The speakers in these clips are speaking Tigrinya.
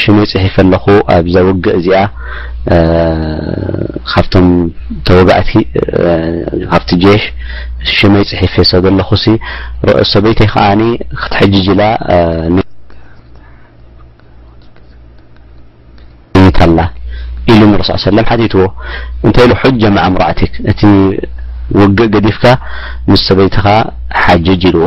ሽመይ ጽሒፈ ኣለኹ ኣብዛ ውግእ እዚኣ ካብቶም ተወጋእቲ ካብቲ ጀሽ ሽመይ ጽሒፈ ሰዘለኹሲ ሰበይተይ ከዓኒ ክትሕጅጅ ኢላ ነይታላ ኢሉ ንረሱ ሰለም ሓቲትዎ እንታይ ኢሉ ሑጀ መዓ ምራዕቲክ እቲ ውግእ ገዲፍካ ምስ ሰበይትኻ ሓጅጅ ኢልዎ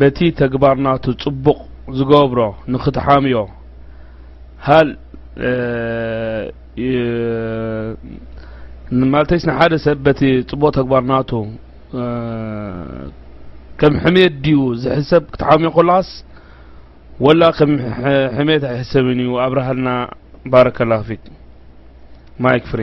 በቲ ተግባር ናቱ ጽቡቕ ዝገብሮ ንክትሓምዮ ሃል ማለተይስ ንሓደ ሰብ በቲ ጽቡቕ ተግባር ናቱ ከም ሕሜት ድዩ ዝሕሰብ ክትሓምዮ ከለኻስ ወላ ከም ሕሜት ኣይሕሰብን እዩ ኣብርሃልና ባረከላ ፊክ ማይክ ፍሬ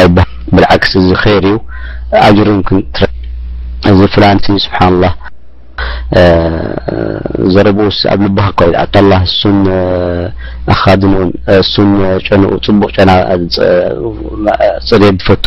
ኣይባሃልን ብልዓክስ እዚ ኸይር እዩ ኣጅሩን ክንትረክ እዚ ፍላን ሲ ስብሓንላህ ዘረብኡስ ኣብ ልብኻ እኳ ይኣቱ ኣላ እሱን ኣኻድንኡን እሱን ጨንኡ ፅቡቕ ጨና ፅሬት ዝፈቱ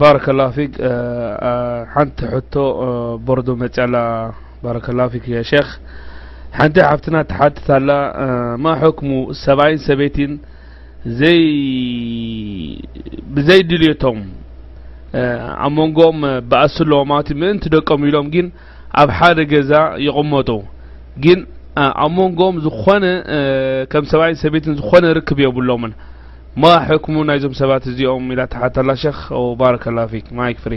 ባረከ ላ ፊክ ሓንቲ ሕቶ ቦርዶ መፅኣላ ባረከ ላ ፊክ ያ ሸክ ሓንቲ ሓፍትና ትሓትት ኣላ ማ ሕክሙ ሰብኣይን ሰበይቲን ዘይ ብዘይ ድልየቶም ኣብ መንጎኦም ባእሲ ኣለዎ ማለት እዩ ምእንቲ ደቀም ኢሎም ግን ኣብ ሓደ ገዛ ይቕመጡ ግን ኣብ መንጎኦም ዝኾነ ከም ሰብኣይን ሰበይትን ዝኾነ ርክብ የብሎምን ማ ሕክሙ ናይዞም ሰባት እዚኦም ኢላ ተሓተላ ሸኽ ባረከላ ፊክ ማይክ ፍሪ